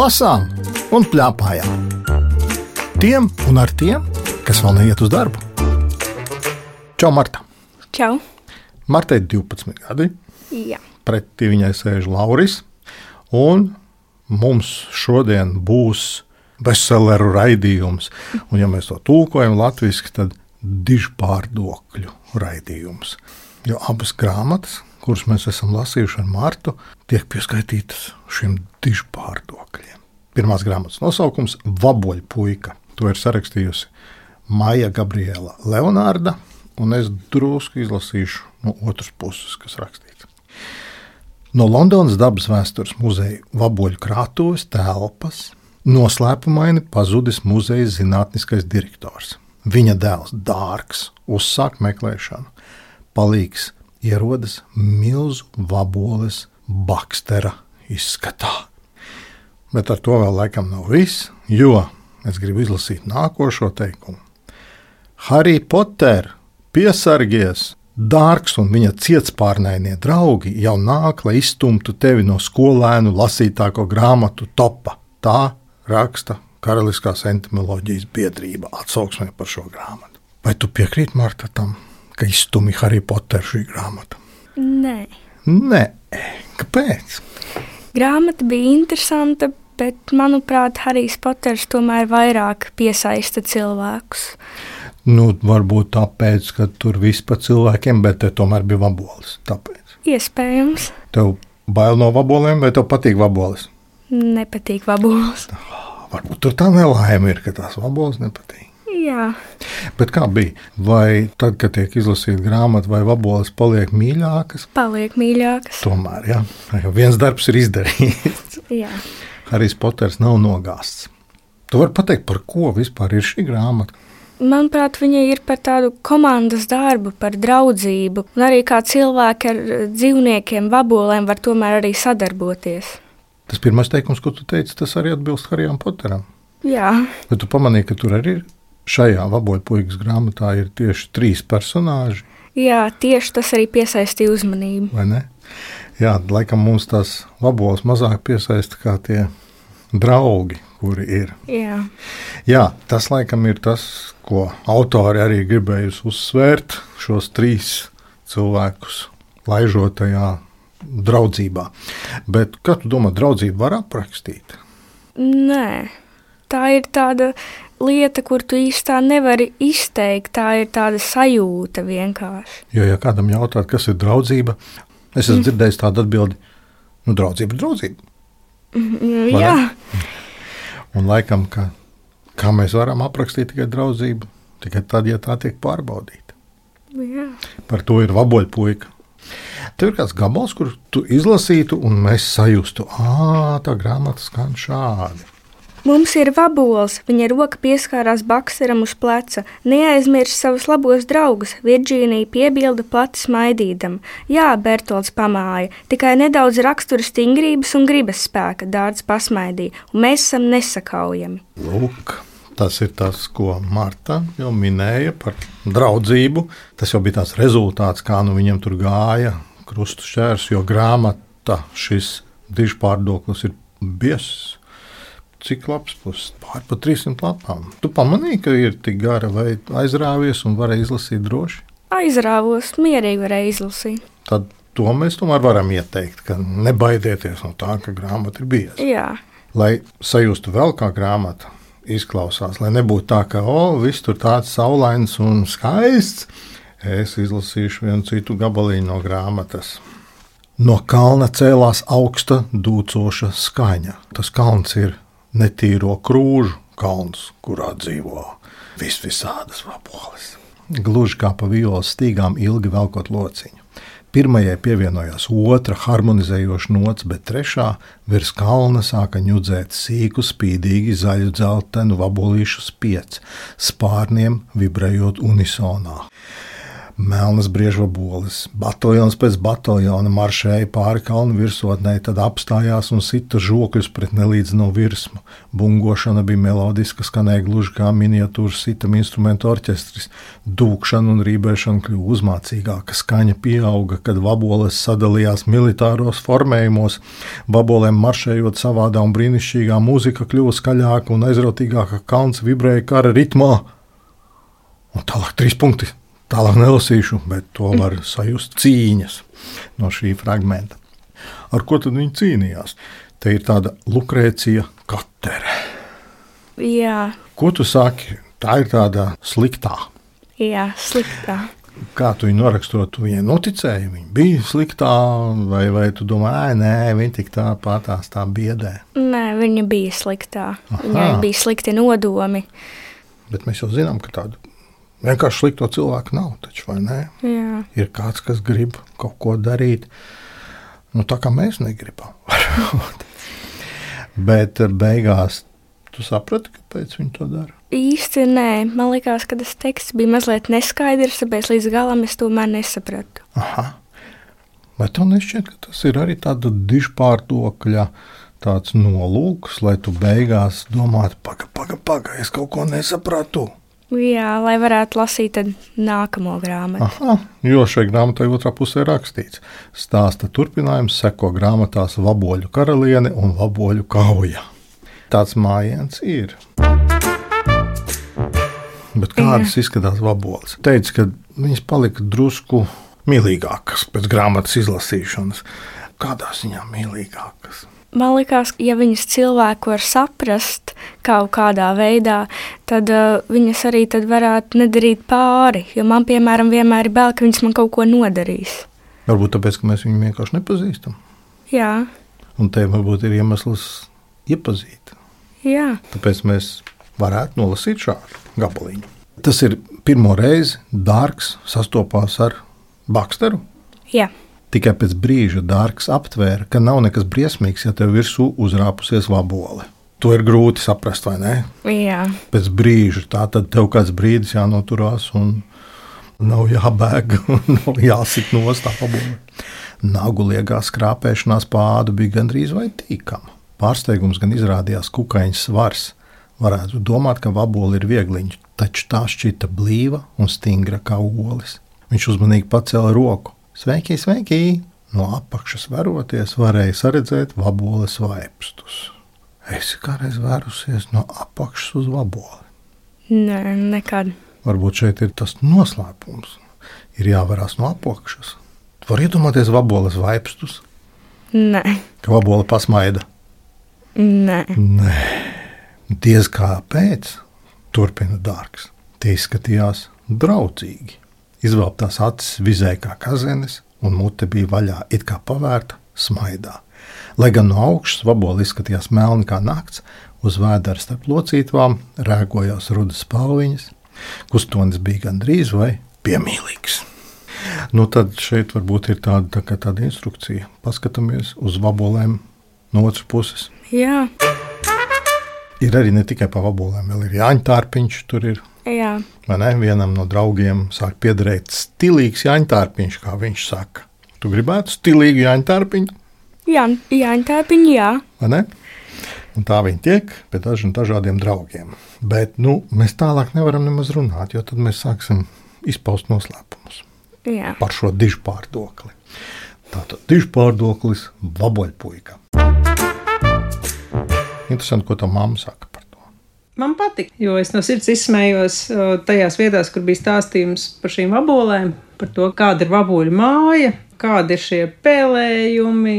lasām un plēpājām. Tiem un ar tiem, kas vēl neiet uz darbu. Čau, Marta! Čau! Marta ir 12 gadi. Jā. Pretī viņai sēž Lauris. Un mums šodien būs bestselleru raidījums. Un, ja mēs to tulkojam latviešu, tad dižpārdokļu raidījums. Jo abas grāmatas kuras mēs esam lasījuši ar Martu, tiek pieskaitītas šiem dižu pārdokļiem. Pirmās grāmatas nosaukums - Vaboļu puika. To ir sarakstījusi Maija Gabriela Leonārda, un es drusku izlasīšu no otras puses, kas rakstīts. No Londonas dabas vēstures muzeja Vaboļu krātuves telpas noslēpumaini pazudis muzeja zinātniskais direktors. Viņa dēls Dārgs uzsāk meklēšanu. Palīgs ierodas milzu vaboles bakstera izskatā. Bet ar to vēl laikam nav viss, jo es gribu izlasīt nākošo teikumu. Harry Potter, piesargies! Dārgs un viņa cietspārnainie draugi jau nāk, lai izstumtu tevi no skolēnu lasītāko grāmatu topa. Tā raksta Karaliskā entomoloģijas biedrība atsauksmē par šo grāmatu. Vai tu piekrīti Marta tam? ka izstumi Harry Potteru šī grāmata? Nē. Nē. Kāpēc? Grāmata bija interesanta, bet, manuprāt, Harijs Poters tomēr vairāk piesaista cilvēkus. Nu, varbūt tāpēc, ka tur viss par cilvēkiem, bet te tomēr bija vabolis. Tāpēc. Iespējams. Tev bail no vaboliem, vai tev patīk vabolis? Nepatīk vabolis. Varbūt tur tā nelaime ir, ka tās vabolis nepatīk. Jā. Bet kā bija? Vai tad, kad tiek izlasīta grāmata, vai vaboles paliek mīļākas? Paliek mīļākas. Tomēr, jā, jo viens darbs ir izdarīts. jā. Harijs Poters nav nogāzts. Tu vari pateikt, par ko vispār ir šī grāmata? Manuprāt, viņa ir par tādu komandas darbu, par draudzību, un arī kā cilvēki ar dzīvniekiem, vabolēm var tomēr arī sadarboties. Tas pirmais teikums, ko tu teici, tas arī atbilst Harijam Poteram. Jā. Bet tu pamanīji, ka tur arī ir šajā vaboļu puikas grāmatā ir tieši trīs personāži. Jā, tieši tas arī piesaistīja uzmanību. Vai ne? Jā, laikam mums tās vaboles mazāk piesaista kā tie draugi, kuri ir. Jā. Jā, tas laikam ir tas, ko autori arī gribējusi uzsvērt šos trīs cilvēkus laižotajā draudzībā. Bet kā tu domā, draudzību var aprakstīt? Nē, tā ir tāda lieta, kur tu īstenībā nevari izteikt. Tā ir tāda sajūta vienkārši. Jo, ja kādam jautā, kas ir draudzība, es esmu mm. dzirdējis tādu atbildi, nu, draudzība ir draudzība. Mm, jā. Un laikam, ka, kā mēs varam aprakstīt tikai draudzību, tikai tad, ja tā tiek pārbaudīta. Jā. Par to ir vaboļpuika. Tev ir kāds gabals, kur tu izlasītu, un mēs sajustu, ah, tā grāmata skan šādi. Mums ir vabols, viņa roka pieskārās baksteram uz pleca. Neaizmirst savus labos draugus, Virģīnija piebilda plati smaidīdam. Jā, Bertolds pamāja, tikai nedaudz rakstura stingrības un gribas spēka, dārts pasmaidīja, un mēs esam nesakaujami. Lūk. Tas ir tas, ko Marta jau minēja par draudzību. Tas jau bija tās rezultāts, kā nu viņam tur gāja krustu šķērs, jo grāmata šis dižpārdoklis ir biezs cik labs puses, pār pa 300 lapām. Tu pamanīji, ka ir tik gara, vai aizrāvies un varēji izlasīt droši? Aizrāvos, mierīgi varēja izlasīt. Tad to mēs tomēr varam ieteikt, ka nebaidieties no tā, ka grāmata ir bieza. Jā. Lai sajustu vēl kā grāmata izklausās, lai nebūtu tā, ka o, viss tur tāds saulains un skaists. Es izlasīšu vienu citu gabaliņu no grāmatas. No kalna cēlās augsta, dūcoša skaņa. Tas kalns ir netīro krūžu kalns, kurā dzīvo vis visādas vaboles. Gluži kā pa violas stīgām ilgi velkot lociņu. Pirmajai pievienojās otra harmonizējoša nots, bet trešā virs kalna sāka ņudzēt sīku, spīdīgi zaļu dzeltenu vabolīšu spiedzi, spārniem vibrējot unisonā. Melnas briežvaboles. Bataljons pēc bataljona maršēja pāri kalnu virsotnē, tad apstājās un sita žokļus pret nelīdzinu virsmu. Bungošana bija melodiska, skanēja gluži kā miniatūras sitam instrumentu orķestris. Dūkšana un rībēšana kļuva uzmācīgāka, skaņa pieauga, kad vaboles sadalījās militāros formējumos. Vabolēm maršējot savādā un brīnišķīgā mūzika kļuva skaļāka un aizrautīgāka, kalns vibrēja kara ritmā. Un tālāk trīs punkti. Tālāk nelasīšu, bet to var sajust cīņas no šī fragmenta. Ar ko tad viņi cīnījās? Te ir tāda lukrēcija katere. Jā, Ko tu saki? Tā ir tāda sliktā. jā, sliktā. Kā tu viņu noraksturot, tu viņai noticēji? Viņa bija sliktā, vai, vai tu domā, " Ai, nē, viņa tik tā patās tā biedē. Nē, viņa bija sliktā. Viņai Aha. bija slikti nodomi. Bet mēs jau zinām, ka tādu vienkārši slikto cilvēku nav. Taču, vai ne? Jā, Ir kāds, kas grib kaut ko darīt, nu, tā kā mēs negribam. Bet eh, beigās tu saprati, kāpēc viņi to dara. īsti nē. Man liekas, ka tas teksts bija mazliet neskaidrs, tāpēc līdz galam es tomēr nesapratu. Aha. Vai tev nešķiet, ka tas ir arī tāda dižpārdokļa tāds nolūks, lai tu beigās domātu, paga, paga, paga, es kaut ko nesapratu. Jā, lai varētu lasīt nākamo grāmatu. Aha, jo šai grāmatai otrā pusē rakstīts, stāsta turpinājums seko grāmatās Vaboļu karaliene un Vaboļu kauja. Tāds mājiens ir. Bet kādas izskatās vaboles? Teica, ka viņas palika drusku mīlīgākas pēc grāmatas izlasīšanas. Kādā ziņā mīlīgākas? Man liekas, ja viņas cilvēku var saprast kaut kādā veidā, tad uh, viņas arī tad varētu nedarīt pāri. Jo man, piemēram, vienmēr ir bail, ka viņas man kaut ko nodarīs. Varbūt tāpēc, ka mēs viņu vienkārši nepazīstam. Jā, Un te varbūt ir iemesls iepazīt. jā. Tāpēc mēs varētu nolasīt šādu gabaliņu. Tas ir pirmo reizi dārgs sastopās ar Baksteru. jā. Tikai pēc brīža dārgs aptvēra, ka nav nekas briesmīgs, ja tev virsū uzrāpusies vabole. To ir grūti saprast, vai ne? jā. Pēc brīža tā tad tev kāds brīdis jānoturās un nav jābēg un nav jāsit no tā pabūve. Naguliegā skrāpēšanās pādu bija gandrīz vai tīkama. Pārsteigums gan izrādījās kukaiņa svars. Varētu domāt, ka vabola ir viegliņš, taču tā šķita blīva un stingra kā olis. Viņš uzmanīgi pacēla roku. Sveiki, sveiki! No apakšas veroties, varēja redzēt vaboles vaipstus. Es kādreiz vērusies no apakšas uz vaboli. Nē, nekad. Varbūt šeit ir tas noslēpums. Ir jāvarās no apakšas. Var iedomāties vaboles vaipstus, Nē, ka vabola pasmaida. nē. Nē, diez kāpēc, turpina dārgs. Tie izskatījās draudzīgi. Izvēlētās acis vizēja kā kazenes, un mute bija vaļā, it kā pavērta smaidā. Lai gan no augšas vabola izskatījās melna kā nakts, uz vēdera starp locītām rēgojās rudas spalviņas, kustonis bija gandrīz vai piemīlīgs. Nu, tad šeit varbūt ir tāda, tā tāda instrukcija. Paskatāmies uz vabolēm no otras puses. Jā, Ir arī ne tikai par vabolēm, vēl ir Jāņa Tārpiņš. Tur ir jā. vai ne, vienam no draugiem sāk piederēt stilīgs Jāņa Tārpiņš, kā viņš saka. Tu gribētu stilīgu Jāņa Tārpiņu, Jā, jā tā ir jā. vai ne? Un tā viņi tiek pie dažiem dažādiem draugiem. Bet nu, mēs tālāk nevaram nemaz runāt, jo tad mēs sāksim izpaust noslēpumus jā. par šo dižu pārdokli. Tātad dižu pārdoklis vaboļpuika. Interesanti, ko tā mamma saka. Man patīk, jo es no sirds izsmējos tajās vietās, kur bija stāstījums par šīm vabolēm, par to, kāda ir vaboļu māja, kādi ir šie pēlējumi,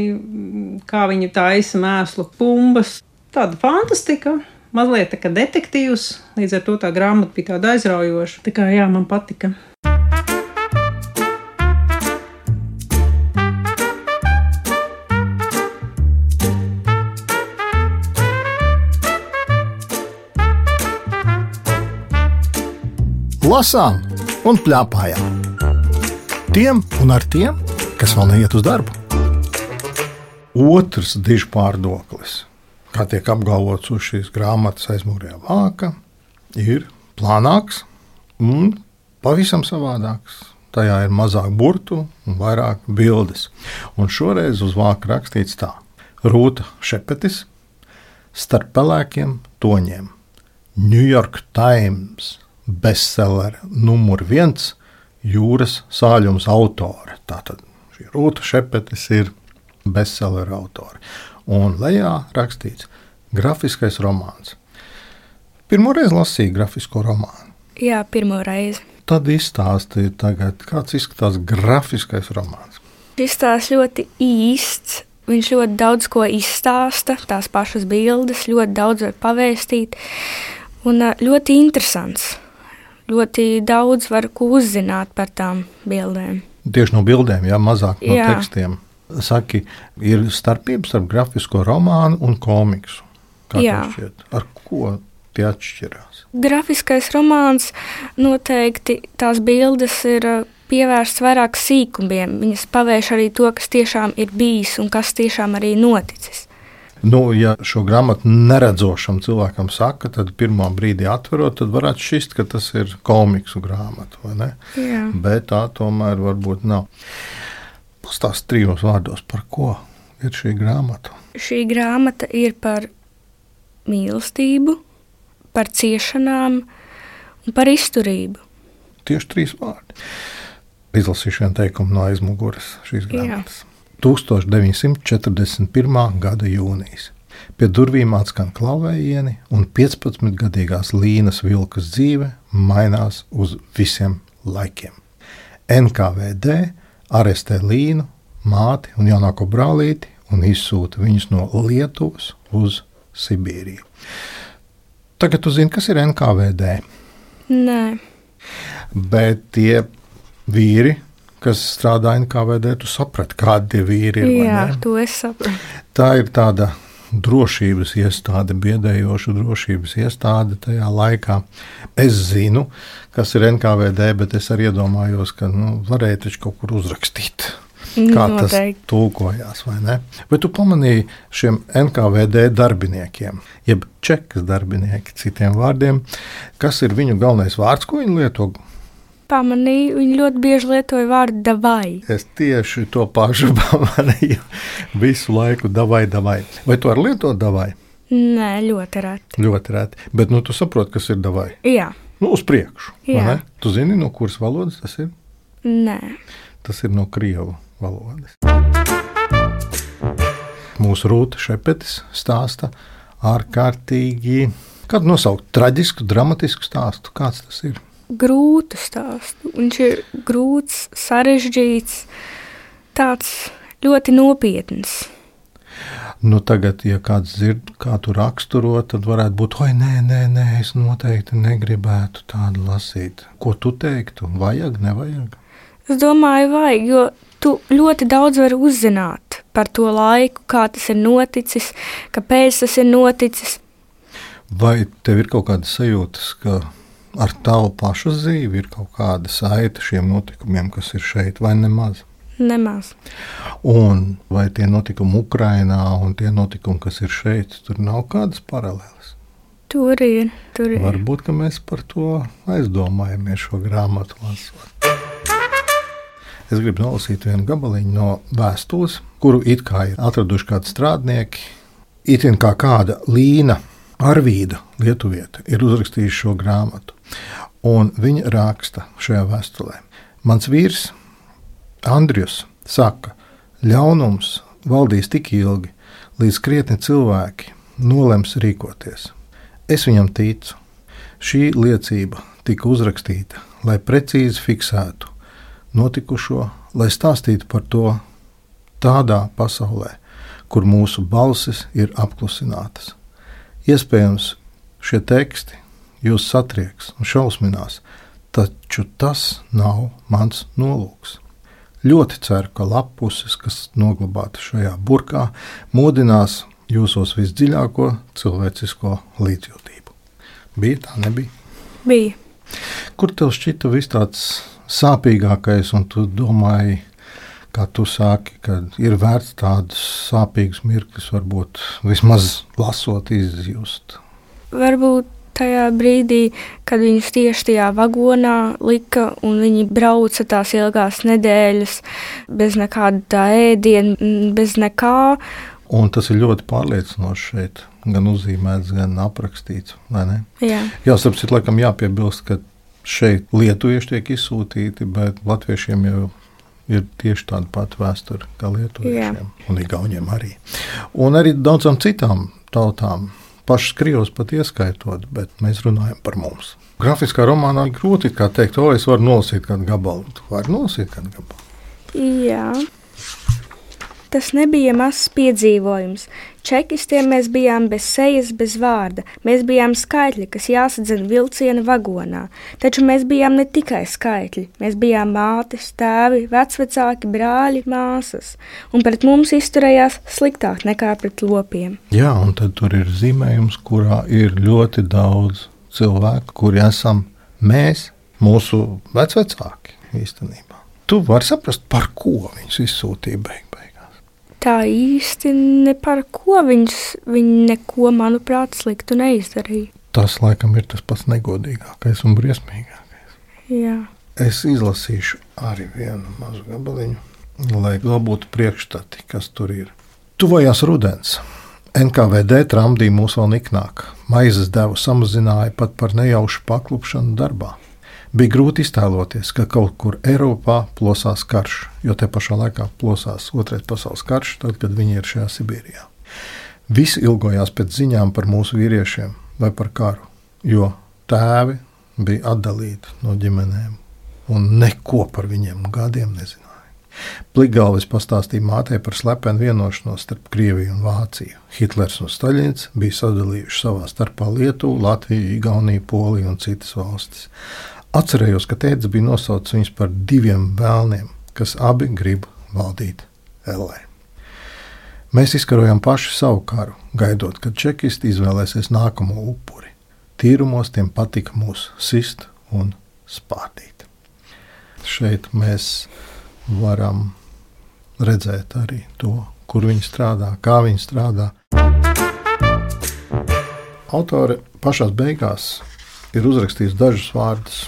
kā viņi taisa mēslu pumbas. Tāda fantastika, mazliet tā kā detektīvs, līdz ar to tā grāmata bija tāda aizraujoša. Tā kā jā, man patika. Lasām un plēpājām. Tiem un ar tiem, kas vēl neiet uz darbu. Otrs dižs pārdoklis, kā tiek apgalvots uz šīs grāmatas aizmugurējā vāka, ir plānāks un pavisam savādāks tajā ir mazāk burtu un vairāk bildes. Un šoreiz uz vāka rakstīts tā: Rūta Šepetis starp pelēkiem toņiem. New York Times bestseller numur viens jūras sāļums autore. Tātad šī Rūta Šepetis ir bestseller autore. Un lejā rakstīts grafiskais romāns. Pirmo reizi lasīju grafisko romānu. Jā, pirmo reizi. Tad izstāstīja, tagad, kāds izskatās grafiskais romāns. Izstāsts ļoti īsts. Viņš ļoti daudz ko izstāsta, tās pašas bildes, ļoti daudz var pavēstīt. Un ļoti interesants. Ļoti daudz var uzzināt par tām bildēm. Tieši no bildēm, jā, mazāk no Jā. tekstiem. Saki, ir starpības starp grafisko romānu un komiksu. Ar ko tie atšķirās? Grafiskais romāns noteikti tās bildes ir uh, pievērstas vairāk sīkumiem. Viņas pavērš arī to, kas tiešām ir bijis un kas tiešām arī noticis. Nu, ja šo grāmatu neredzošam cilvēkam saka, tad pirmā brīdī atverot, tad varētu šķist, ka tas ir komiksu grāmata. Bet tā tomēr varbūt nav. Pastāst trijos vārdos, par ko ir šī grāmata. Šī grāmata ir par mīlestību, par ciešanām un par izturību. Tieši trīs vārdi. Izlasīšu vienu teikumu no aizmugures šīs Jā. Grāmatas. 1941. gada jūnijas. Pie durvīm atskan klauvējieni, un 15-gadīgās Līnas vilkas dzīve mainās uz visiem laikiem. NKVD arestē Līnu, māti un jaunāko brālīti un izsūta viņus no Lietuvas uz Sibīriju. Tagad tu zini, kas ir NKVD. Nē, Bet tie vīri, kas strādā NKVD, tu saprati, kādi tie vīri ir. Jā, to es saprotu. Tā ir tāda drošības iestāde, biedējoša drošības iestāde tajā laikā. Es zinu, kas ir NKVD, bet es arī iedomājos, ka nu, varēja taču kaut kur uzrakstīt. Kā tas Noteikti. tulkojās, vai ne? Bet tu pamanīji šiem NKVD darbiniekiem, jeb čekas darbinieki, citiem vārdiem, kas ir viņu galvenais vārds, ko viņi lieto Pamanīju, viņi ļoti bieži lietoja vārdu davai. Es tieši to pašu pamanīju. Visu laiku davai, davai. Vai tu vari lietot davai? Nē, ļoti reti. Ļoti reti. Bet nu, tu saproti, kas ir davai. Jā, Nu, uz priekšu. Jā. Tu zini, no kuras valodas tas ir? nē. Tas ir no krievu valodas. Mūsu rūta šepetis stāsta ārkārtīgi, kādu nosaukt traģisku, dramatisku stāstu. Kāds tas ir? Grūtu stāstu. Viņš ir grūts, sarežģīts, tāds ļoti nopietns. Nu, tagad, ja kāds dzird, kā tu raksturo, tad varētu būt, oi, nē, nē, nē, es noteikti negribētu tādu lasīt. Ko tu teiktu? Vajag, nevajag? Es domāju, vajag, jo tu ļoti daudz vari uzzināt par to laiku, kā tas ir noticis, kāpēc tas ir noticis. Vai tev ir kaut kāda sajūtas, ka ar tavu pašu dzīvi ir kaut kāda saita šiem notikumiem, kas ir šeit, vai nemaz? Nemaz. Un vai tie notikumi Ukrajinā un tie notikumi, kas ir šeit, tur nav kādas paralēlas? Tur ir. Tur ir. Varbūt mēs par to aizdomājamies šo grāmatu lasot. Es gribu nolasīt vienu gabaliņu no vēstules, kuru it kā ir atraduši kādi strādnieki. Itin kā kāda Līna Arvīda, Lietuvieta, ir uzrakstījusi šo grāmatu. Un viņa raksta šajā vēstulē: Mans vīrs Andrius saka, ļaunums valdīs tik ilgi, līdz krietni cilvēki nolems rīkoties. Es viņam ticu. Šī liecība tika uzrakstīta, lai precīzi fiksētu notikušo, lai stāstītu par to tādā pasaulē, kur mūsu balsis ir apklusinātas. Iespējams, šie teksti jūs satrieks un šausminās, taču tas nav mans nolūks. Ļoti ceru, ka lapuses, kas noglabāta šajā burkā, modinās jūsos visdziļāko cilvēcisko līdzjūtību. Bija tā, nebija. Bija. Kur tev šķita viss tāds sāpīgākais, un tu domāji, kā tu sāki, ka ir vērts tādus sāpīgus mirkļus, varbūt vismaz lasot, izjust? Varbūt tajā brīdī, kad viņus tieši tajā vagonā lika, un viņi brauca tās ilgās nedēļas bez nekāda ēdiena, bez nekā. Un tas ir ļoti pārliecinoši šeit, gan uzzīmēts, gan aprakstīts. Jā, Jā sapratu, laikam jāpiebilst, ka šeit lietuvieši tiek izsūtīti, bet latviešiem jau ir tieši tāda pati vēsture kā lietuviešiem, Jā. un igauniem arī. Un arī daudzām citām tautām, pašas krievus pat ieskaitot, bet mēs runājam par mums. Grafiskā romānā grūti teikt, o, es varu nolasīt kādu gabalu. Tu vari nolasīt kādu gabalu. Jā. Tas nebija mazs piedzīvojums. Čekistiem mēs bijām bez sejas, bez vārda. Mēs bijām skaitļi, kas jāsadzen vilciena vagonā. Taču mēs bijām ne tikai skaitļi. Mēs bijām mātes, tēvi, vecvecāki, brāļi, māsas. Un pret mums izturējās sliktāk nekā pret lopiem. Jā, un tad tur ir zīmējums, kurā ir ļoti daudz cilvēku, kuri esam mēs, mūsu vecvecāki īstenībā. Tu vari saprast, par ko viņus izsūtīja beig beigās. Tā īsti ne par ko viņus, viņi neko, manuprāt, sliktu neizdarīja. Tas laikam ir tas pats negodīgākais un briesmīgākais. Jā. Es izlasīšu arī vienu mazu gabaliņu, lai būtu priekšstati, kas tur ir. Tuvojās rudens. NKVD tramdīja mūs vēl niknāk. Maizes devu samazināja pat par nejaušu paklupšanu darbā. Bija grūti iztēloties, ka kaut kur Eiropā plosās karš, jo te pašā laikā plosās Otrais pasaules karš, tad, kad viņi ir šajā Sibīrijā. Visi ilgojās pēc ziņām par mūsu vīriešiem vai par karu, jo tēvi bija atdalīti no ģimenēm un neko par viņiem gadiem nezināja. Plikgalvis pastāstīja mātei par slepenu vienošanos starp Krieviju un Vāciju. Hitlers un Staļins bija sadalījuši savā starpā Lietuvu, Latviju, Igauniju, Poliju un citas valstis. Atcerējos, ka tēvs bija nosaucis viņus par diviem vēlniem, kas abi grib valdīt LE. Mēs izkarojam paši savu karu, gaidot, kad čekisti izvēlēsies nākamo upuri. Tīrumos tiem patika mūs sist un spārdīt. Šeit mēs varam redzēt arī to, kur viņi strādā, kā viņi strādā. Autore pašā beigās ir uzrakstījis dažus vārdus.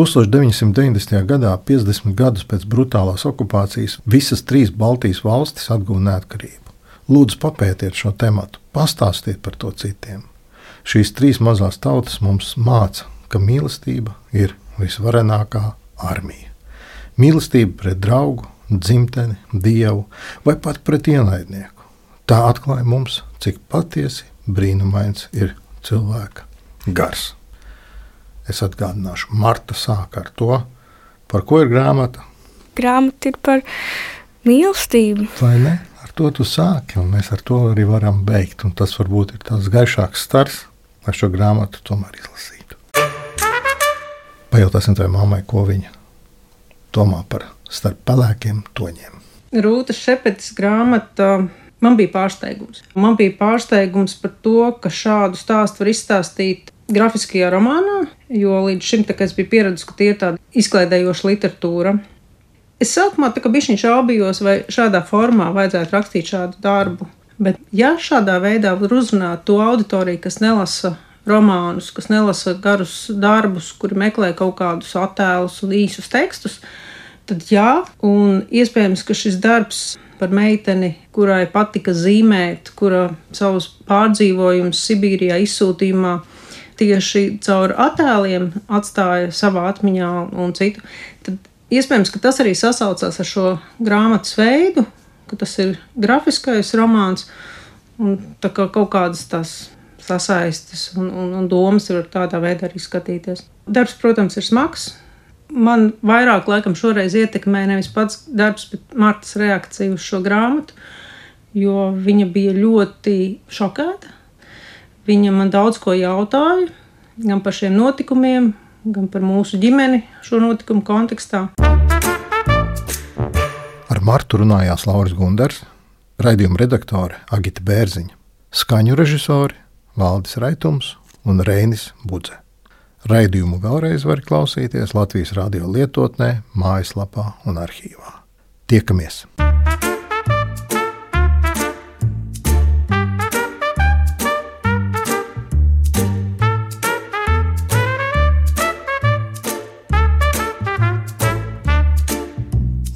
1990. gadā, 50 gadus pēc brutālās okupācijas, visas trīs Baltijas valstis atguva neatkarību. Lūdzu, papētiet šo tematu, pastāstiet par to citiem. Šīs trīs mazās tautas mums māca, ka mīlestība ir visvarenākā armija. Mīlestība pret draugu, dzimteni, dievu vai pat pret ienaidnieku. Tā atklāja mums, cik patiesi brīnumains ir cilvēka gars. Es atgādināšu, Marta sāk ar to, par ko ir grāmata. Grāmata ir par mīlestību. Vai ne? Ar to tu sāki, un mēs ar to arī varam beigt. Un tas varbūt ir tāds gaišāks stars, lai šo grāmatu tomēr izlasītu. Pajautāsim tai mammai, ko viņa domā par starp pelēkiem toņiem. Rūta Šepetes grāmata man bija pārsteigums. Man bija pārsteigums par to, ka šādu stāstu var izstāstīt grafiskajā romānā, jo līdz šim es biju pieredzējis, ka tie ir tāda izklaidējoša literatūra. Es sākumā tā kā bišķiņš šaubījos, vai šādā formā vajadzētu rakstīt šādu darbu. Bet, ja šādā veidā var uzrunāt to auditoriju, kas nelasa romānus, kas nelasa garus darbus, kuri meklē kaut kādus attēlus un īsus tekstus, tad jā, un iespējams, ka šis darbs par meiteni, kurai patika zīmēt, kura savus pārdzīvojumus Sibīrijā izsūtījumā tieši caur attēliem atstāja savā atmiņā un citu, tad iespējams, ka tas arī sasaucās ar šo grāmatas veidu, ka tas ir grafiskais romāns un kā kaut kādas tās sasaistes un, un, un domas var tādā veidā arī skatīties. Darbs, protams, ir smags. Man vairāk laikam šoreiz ietekmē nevis pats darbs, bet Martas reakcija uz šo grāmatu, jo viņa bija ļoti šokēta. Viņa man daudz ko jautāja, gan par šiem notikumiem, gan par mūsu ģimeni šo notikumu kontekstā. Ar Martu runājās Lauris Gunders, raidījuma redaktore Agita Bērziņa, skaņu režisori Valdis Raitums un Reinis Budze. Raidījumu vēlreiz var klausīties Latvijas radio lietotnē, mājaslapā un arhīvā. Tiekamies!